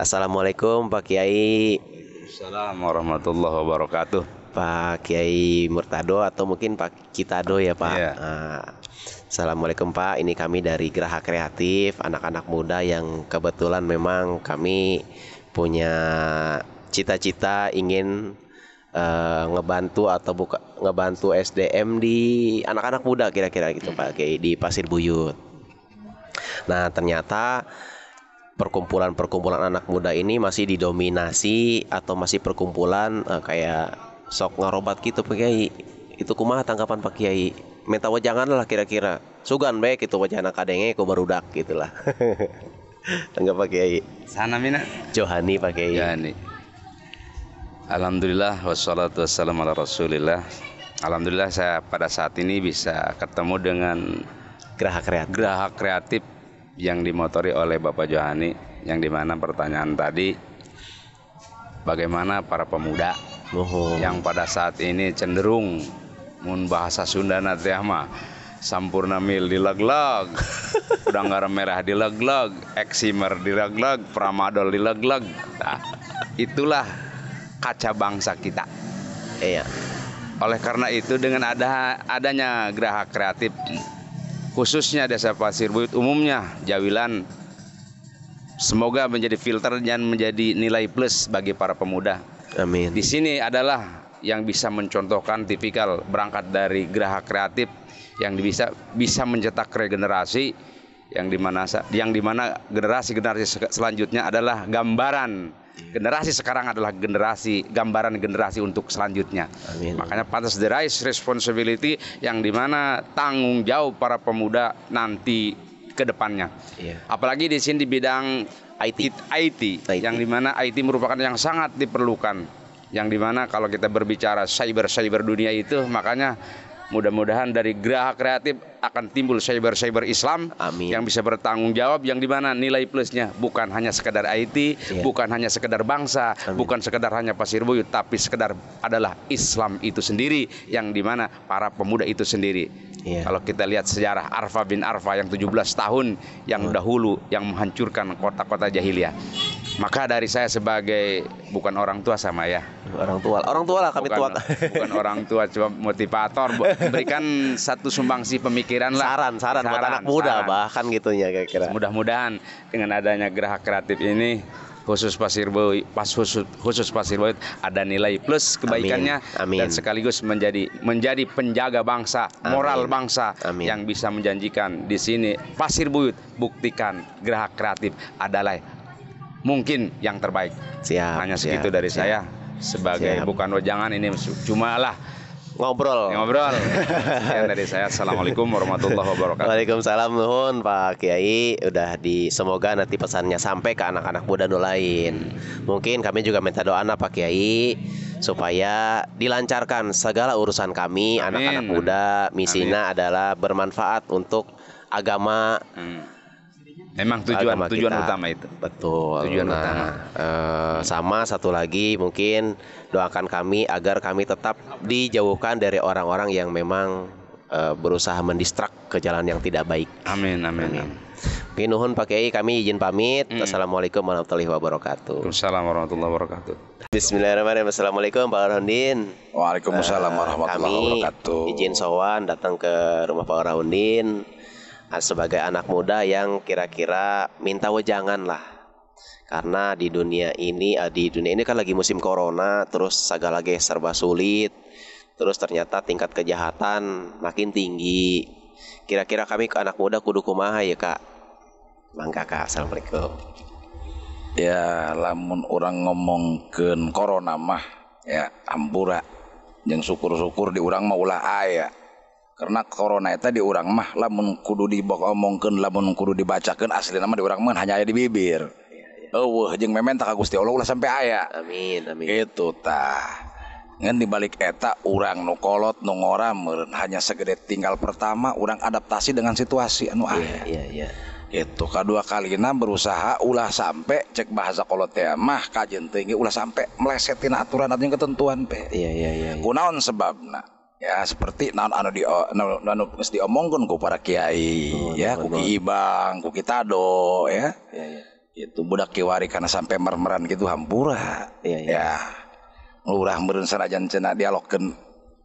Assalamualaikum Pak Kiai. Assalamualaikum warahmatullahi wabarakatuh. Pak Kiai Murtado atau mungkin Pak Kitado ya Pak? Iya. Nah, Assalamualaikum Pak. Ini kami dari Geraha Kreatif Anak-anak muda yang kebetulan memang kami punya cita-cita ingin eh, ngebantu atau buka ngebantu SDM di anak-anak muda kira-kira gitu Pak Kiai di Pasir Buyut. Nah ternyata perkumpulan-perkumpulan anak muda ini masih didominasi atau masih perkumpulan eh, kayak sok ngarobat gitu Pak Kiai. Itu kumaha tanggapan Pak Kiai? Minta wajangan lah kira-kira. Sugan baik itu wajana kadenge ku barudak gitulah. Tanggap Pak Kiai. Sana mina Johani Pak Kiai. Nih Alhamdulillah wassalatu wassalamu ala rasulillah Alhamdulillah saya pada saat ini bisa ketemu dengan Geraha Kreatif. geraha kreatif yang dimotori oleh Bapak Johani yang di mana pertanyaan tadi bagaimana para pemuda Nuhun. yang pada saat ini cenderung mun bahasa Sunda mah sampurna mil dilegleg udang garam merah dilegleg eksimer dilegleg pramadol dilegleg nah, itulah kaca bangsa kita Iya. oleh karena itu dengan ada adanya geraha kreatif khususnya desa Pasir Buyut umumnya Jawilan semoga menjadi filter dan menjadi nilai plus bagi para pemuda Amin. di sini adalah yang bisa mencontohkan tipikal berangkat dari geraha kreatif yang bisa bisa mencetak regenerasi yang di mana yang di mana generasi generasi selanjutnya adalah gambaran generasi sekarang adalah generasi gambaran generasi untuk selanjutnya Amin. makanya pantas the rise responsibility yang di mana tanggung jawab para pemuda nanti ke depannya Iya. apalagi di sini di bidang IT. IT, IT. yang di mana IT merupakan yang sangat diperlukan yang di mana kalau kita berbicara cyber cyber dunia itu makanya mudah-mudahan dari geraha kreatif akan timbul cyber cyber Islam Amin. yang bisa bertanggung jawab yang di mana nilai plusnya bukan hanya sekedar IT Iya. bukan hanya sekedar bangsa Amin. bukan sekedar hanya pasir buyut tapi sekedar adalah Islam itu sendiri yang di mana para pemuda itu sendiri Iya. kalau kita lihat sejarah Arfa bin Arfa yang 17 tahun yang dahulu yang menghancurkan kota-kota jahiliyah. Maka dari saya sebagai bukan orang tua sama ya. Orang tua. Orang tua lah kami bukan, tua. bukan orang tua cuma motivator memberikan satu sumbangsi pemikiran lah. saran, saran, buat Saran, anak muda saran. bahkan gitunya kira-kira. Mudah-mudahan dengan adanya geraha kreatif ini khusus Pasir Buyut, pas khusus, khusus Pasir Buyut ada nilai plus kebaikannya Amin. dan sekaligus menjadi menjadi penjaga bangsa, moral Amin. bangsa Amin. yang bisa menjanjikan di sini Pasir Buyut buktikan geraha kreatif adalah mungkin yang terbaik. Siap. Hanya siap, segitu dari siap. saya sebagai Siap. bukan wejangan ini cuma lah Ngobrol. ngobrol. Sekian dari saya. Assalamualaikum warahmatullahi wabarakatuh. Waalaikumsalam nuhun Pak Kiai udah di semoga nanti pesannya sampai ke anak-anak muda nu lain. Mungkin kami juga minta doa Pak Kiai supaya dilancarkan segala urusan kami anak-anak muda. Misinya adalah bermanfaat untuk agama Hmm. Memang tujuan agama tujuan kita. utama itu. Betul. Tujuan nah, utama. eh, sama satu lagi mungkin doakan kami agar kami tetap dijauhkan dari orang-orang yang memang eh, berusaha mendistrak ke jalan yang tidak baik. Amin amin. Amin. amin. Oke, nuhun Pak Kiai, kami izin pamit. Hmm. Assalamualaikum warahmatullahi wabarakatuh. Waalaikumsalam warahmatullahi wabarakatuh. Bismillahirrahmanirrahim. Assalamualaikum Pak Arhondin. Waalaikumsalam warahmatullahi Kami wabarakatuh. izin sowan datang ke rumah Pak Arhondin sebagai anak muda yang kira-kira minta wejangan lah. Karena di dunia ini, eh, di dunia ini kan lagi musim corona, terus segala lagi serba sulit. Terus ternyata tingkat kejahatan makin tinggi. Kira-kira kami ke anak muda kudu kumaha ya kak? Mangga kak, assalamualaikum. Ya lamun orang ngomongkeun corona mah ya ampura jeung syukur-syukur di urang mah ulah aya. karena korona eta di urang mah lamun kudu dibogomongkeun lamun kudu dibacakeun asli nama di urang mah hanya aya di bibir. Eueuh jeung mementa ka Gusti Allah ulah sampai aya. Amin amin. Itu tah. Ngan dibalik eta orang nu kolot nu ngorameureun hanya segede tinggal pertama orang adaptasi dengan situasi anu aya. Iya iya itu kedua kalina berusaha ulah sampai cek bahasa kolot teh mah kajen tinggi ulah sampai melesetin aturan atau ketentuan pe iya iya iya. Kunaon sebabna? Ya seperti naon anu di anu, anu geus diomongkeun ku para kiai Oh, ya ku Ki ibang ku kitado ya Iya, iya. itu budak kiwari karena sampai mermeran gitu hampura iya. ya lurah meureun sanajan cenah dialogkeun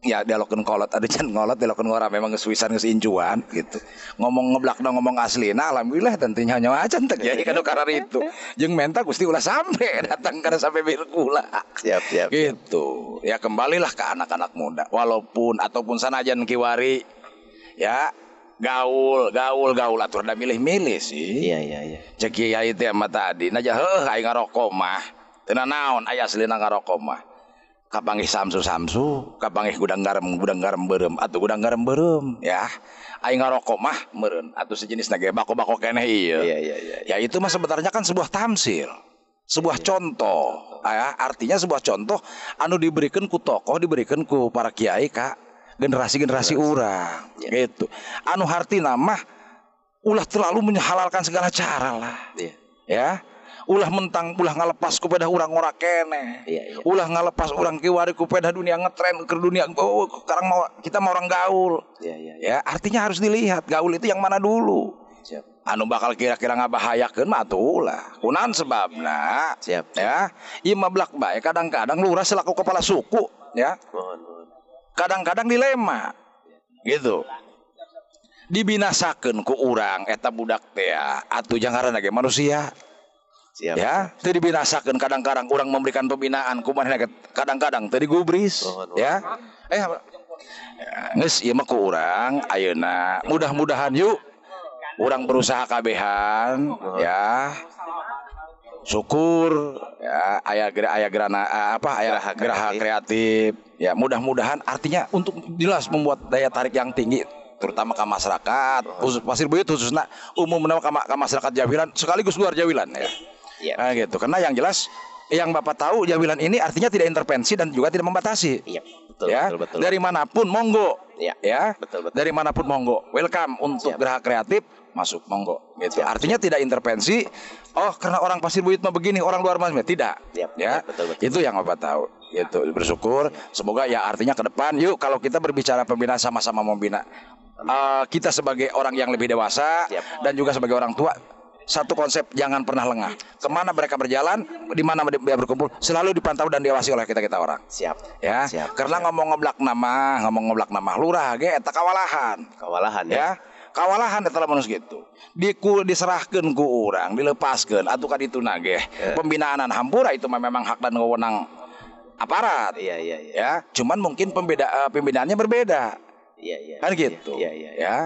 ya dialogkeun kolot. Ada can kolot dialogkeun ngora memang geus incuan gitu. Ngomong ngeblakna ngomong aslina alhamdulillah tentunya nyawa acan teh. Jadi kanu karar itu. Jeung menta Gusti ulah sampai datang karena sampai birkula Siap, siap. gitu. Ya kembalilah ke anak-anak muda. Walaupun ataupun sanajan kiwari ya gaul gaul gaul. Atur da milih-milih sih. Iya, iya, iya. cek kiai teh mah tadi. Naja heuh aing ngarokok mah. Teu naon aya aslina ngarokok mah kapanggih samsu samsu kapanggih gudang garam gudang garam beureum atuh gudang garam beureum ya. Aing ngarokok mah meureun. Atuh sejenis nage bako-bako keneh ieu. Iya, iya, iya. ya itu mah sebenarnya kan sebuah tamsil sebuah contoh. Ya, artinya sebuah contoh anu diberikan ku tokoh diberikan ku para kiai kak. Generasi-generasi urang gitu. Anu harti nama ulah terlalu menghalalkan segala cara lah. Iya. ya ulah mentang ulah ngalepas kupeda urang ora kene. Iya, iya. ulah ngalepas urang kiwari kupeda dunia ngetren ke dunia. Oh, sekarang mau kita mau orang gaul. Iya, iya, iya. ya artinya harus dilihat gaul itu yang mana dulu. Siap. anu bakal kira-kira ngabahayakeun mah atuh ulah. Kunaon sebabna? Siap. ya ieu mah blak bae kadang-kadang lurah selaku kepala suku ya. Kadang-kadang dilema gitu. Dibinasakeun ku urang eta budak teh ya. Atuh jangan ge manusia Siap. ya teu dibinasakeun kadang-kadang urang memberikan pembinaan. Kumaha kadang-kadang teu digubris Mohon, mohon. ya. Eh? Ya, geus ieu mah ku urang ayeuna. Mudah-mudahan yuk. Urang berusaha kabehan ya. Syukur ya. Aya gera aya gerana apa? Aya Geraha geraha kreatif. ya mudah-mudahan artinya untuk jelas membuat daya tarik yang tinggi terutama ke masyarakat khusus pasir buyut khususnya umum ke, ke masyarakat Jawilan sekaligus luar Jawilan ya Iya. Nah, gitu. Karena yang jelas yang bapak tahu Jawilan ini artinya tidak intervensi dan juga tidak membatasi. Iya, betul, ya betul, betul. dari mana pun monggo. Iya, ya betul, betul. dari mana pun monggo. Welcome untuk Siap. geraha kreatif masuk monggo. Gitu. Artinya tidak intervensi oh karena orang pasir buyut mah begini orang luar mah tidak. Siap, ya betul, betul. itu yang bapak tahu. Gitu. Bersyukur. Semoga ya artinya ke depan yuk kalau kita berbicara pembinaan sama-sama membina eh, kita sebagai orang yang lebih dewasa Siap. dan juga sebagai orang tua satu konsep jangan pernah lengah ke mana mereka berjalan di mana dia berkumpul selalu dipantau dan diawasi oleh kita kita orang Siap. ya Siap. karena ngomong ngeblak nama ngomong ngeblak nama lurah ge eta kawalahan Kewalahan ya. ya kawalahan eta lamun geus gitu diku diserahkeun ku urang dilepaskeun atuh ka ditu nage Ya. pembinaanan hampura itu memang hak dan wewenang aparat Iya, iya, iya. ya cuman mungkin pembeda eh, pembinaannya berbeda Iya, iya. kan gitu Iya, iya. iya. ya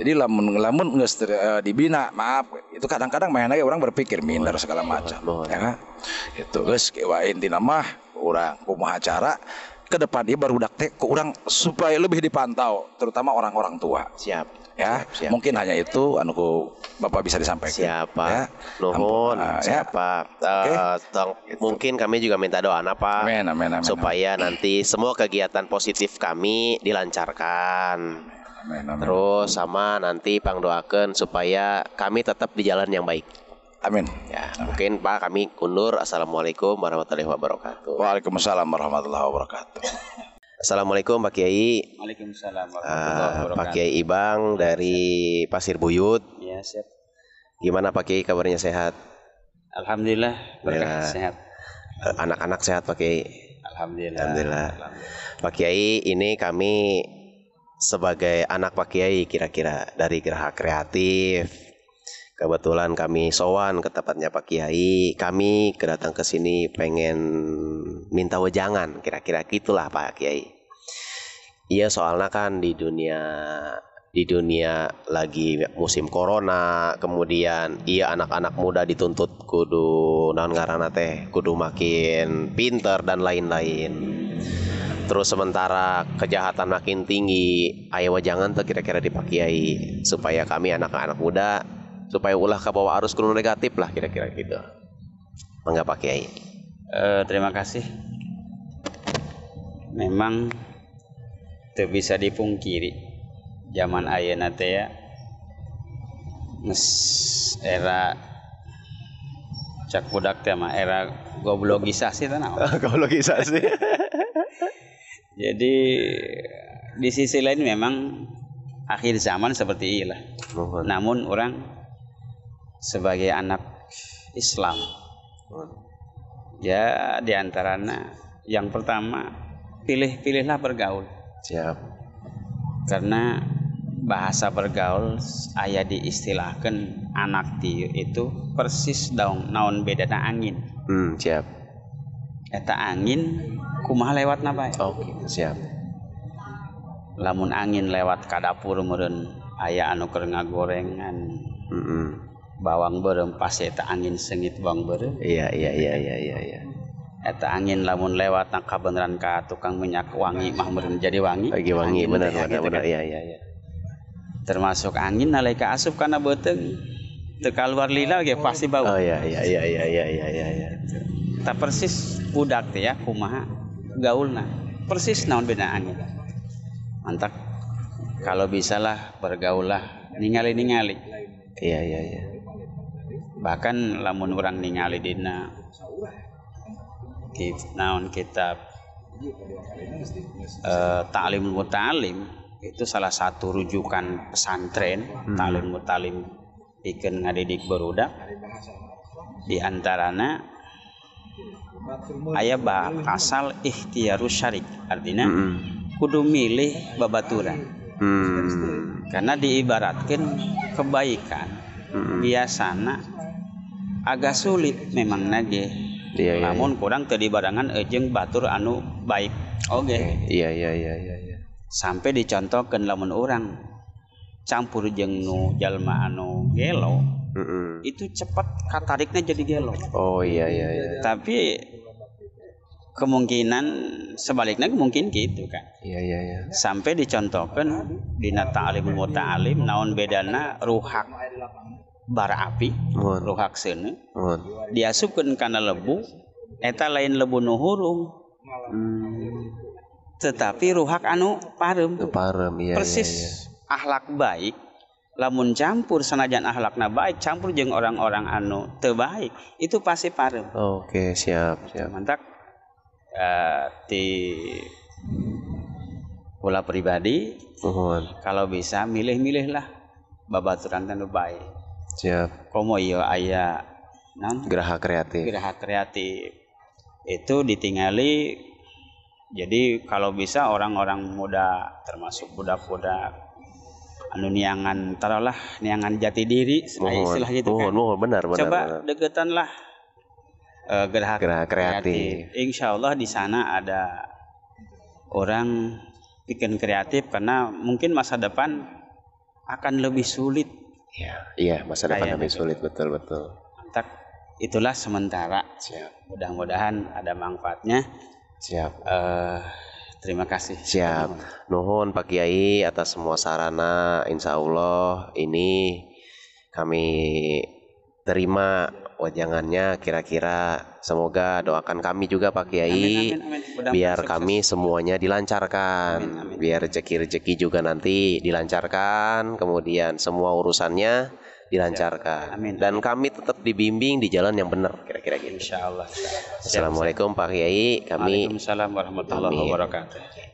jadi lamun lamun eh, dibina maaf itu kadang-kadang main aja orang berpikir minder segala macam mohon. ya kan itu geus kewa intina mah urang kumaha cara ke depan dia baru teh ke orang supaya lebih dipantau terutama orang-orang tua Siap. ya Siap, siap. mungkin hanya itu anu Bapak bisa disampaikan Siapa? ya Nuhun. Ampun, ah, ya. Siapa? Eh, tong- mungkin kami juga minta doa apa? Amin, amin, amin, supaya nanti semua kegiatan positif kami dilancarkan. amin, amin. Terus sama nanti pang doakan supaya kami tetap di jalan yang baik. amin Ya, mungkin Pak kami kundur. Assalamualaikum warahmatullahi wabarakatuh. Waalaikumsalam warahmatullahi wabarakatuh Assalamualaikum Pak Kiai. Waalaikumsalam Eh, warahmatullahi Pak wabarakatuh. Kiai Ibang dari Pasir Buyut. Ya, siap. Gimana Pak Kiai kabarnya sehat? Alhamdulillah berkah Ya. sehat. Eh, Anak-anak sehat Pak Kiai. Alhamdulillah. Alhamdulillah. Pak Kiai, ini kami sebagai anak Pak Kiai kira-kira dari Geraha Kreatif. Kebetulan kami sowan ke tempatnya Pak Kiai. Kami kedatang ke sini pengen minta wejangan, kira-kira gitulah Pak Kiai. Iya soalnya kan di dunia di dunia lagi musim corona, kemudian iya anak-anak muda dituntut kudu naon ngaranna teh, kudu makin pinter dan lain-lain. Terus sementara kejahatan makin tinggi, ayo jangan tuh kira-kira dipakai supaya kami anak-anak muda supaya ulah ke bawah arus kuno negatif lah kira-kira gitu. Mangga Pak Kiai. Eh, terima kasih. Memang tidak bisa dipungkiri zaman ayeuna teh ya era cak budak teh mah era goblogisasi teh naon. Kologisasi. Jadi di sisi lain memang akhir zaman seperti inilah. Mohon. Namun orang sebagai anak Islam. Ya di antaranya yang pertama pilih-pilihlah bergaul Siap. karena bahasa bergaul ayah diistilahkan anak tiu itu persis daun naon bedana angin. Hmm, siap. Eta angin kumaha lewat bae. Oke, siap. Lamun angin lewat ka dapur meureun aya anu keur ngagorengan Mm-mm. bawang beureum pasti eta angin sengit bawang beureum. Iya, iya, iya, iya, iya, iya. Eta angin lamun lewat nak kabeneran ka tukang minyak wangi mah meureun jadi wangi. Lagi wangi, teh, benar, gitu benar. kan. Iya, iya, iya. Termasuk angin nalika asup kana beuteung teu kaluar lila ge pasti bau. Oh iya, iya, iya, iya, iya, iya, iya, iya. Tak persis budak teh ya kumaha gaulna. Persis naon beda angin. Mantap. Kalau bisalah bergaulah ningali-ningali. Iya, iya, iya. Bahkan lamun orang ningali dina naon kitab eh, Ta'lim Mutalim itu salah satu rujukan pesantren Ta'lim Mutalim bikin ngadidik berudak di antarana aya ba pasal ikhtiarus syarik artinya Mm-mm. kudu milih babaturan Hmm. karena diibaratkan kebaikan Mm-mm. biasana agak sulit memang nage Iya, iya, namun kurang tadi barangan ejeng batur anu baik oke Iya, iya, iya, iya, iya. sampai dicontohkan lamun orang campur jeng nu jalma anu gelo Mm-mm. itu cepat katariknya jadi gelo Oh iya, iya, iya. tapi kemungkinan sebaliknya mungkin gitu kan Iya, iya, iya. sampai dicontohkan dina ta'lim muta'alim naon bedana ruhak bara api Mohon, ruhak seuneu mohon. diasupkeun kana lebu eta lain lebu nu hurung Hmm. tetapi ruhak anu parem parem, iya, persis iya, iya. akhlak baik lamun campur sanajan akhlakna baik campur jeung orang-orang anu teu baik itu pasti parem Oke, siap, siap. mantap eh, di bola pribadi kalau bisa milih-milihlah babaturan anu baik siap. komo ieu aya naon Geraha kreatif. geraha kreatif itu ditinggali jadi kalau bisa orang-orang muda termasuk budak-budak anu niangan taruhlah niangan jati diri Mohon, istilah gitu kan mohon, benar, benar. coba benar. deketanlah eh, geraha, Geraha kreatif. insya Allah di sana ada orang bikin kreatif karena mungkin masa depan akan lebih sulit Iya, iya, masa depan Kayak lebih gitu. sulit, betul, betul. Tak itulah sementara Siap, mudah-mudahan ada manfaatnya siap. eh terima kasih Siap. Nuhun Pak Kiai atas semua sarana. Insya Allah ini kami terima wajangannya. Kira-kira semoga doakan kami juga Pak Kiai. Amin, amin, amin. Biar sukses. kami semuanya dilancarkan. Amin, amin. Biar rezeki-rezeki juga nanti dilancarkan. Kemudian semua urusannya dilancarkan. Amin, Dan kami tetap dibimbing di jalan yang benar. Kira-kira gitu. Insya Allah. Assalamualaikum Pak Kiai. Kami Waalaikumsalam warahmatullahi wabarakatuh.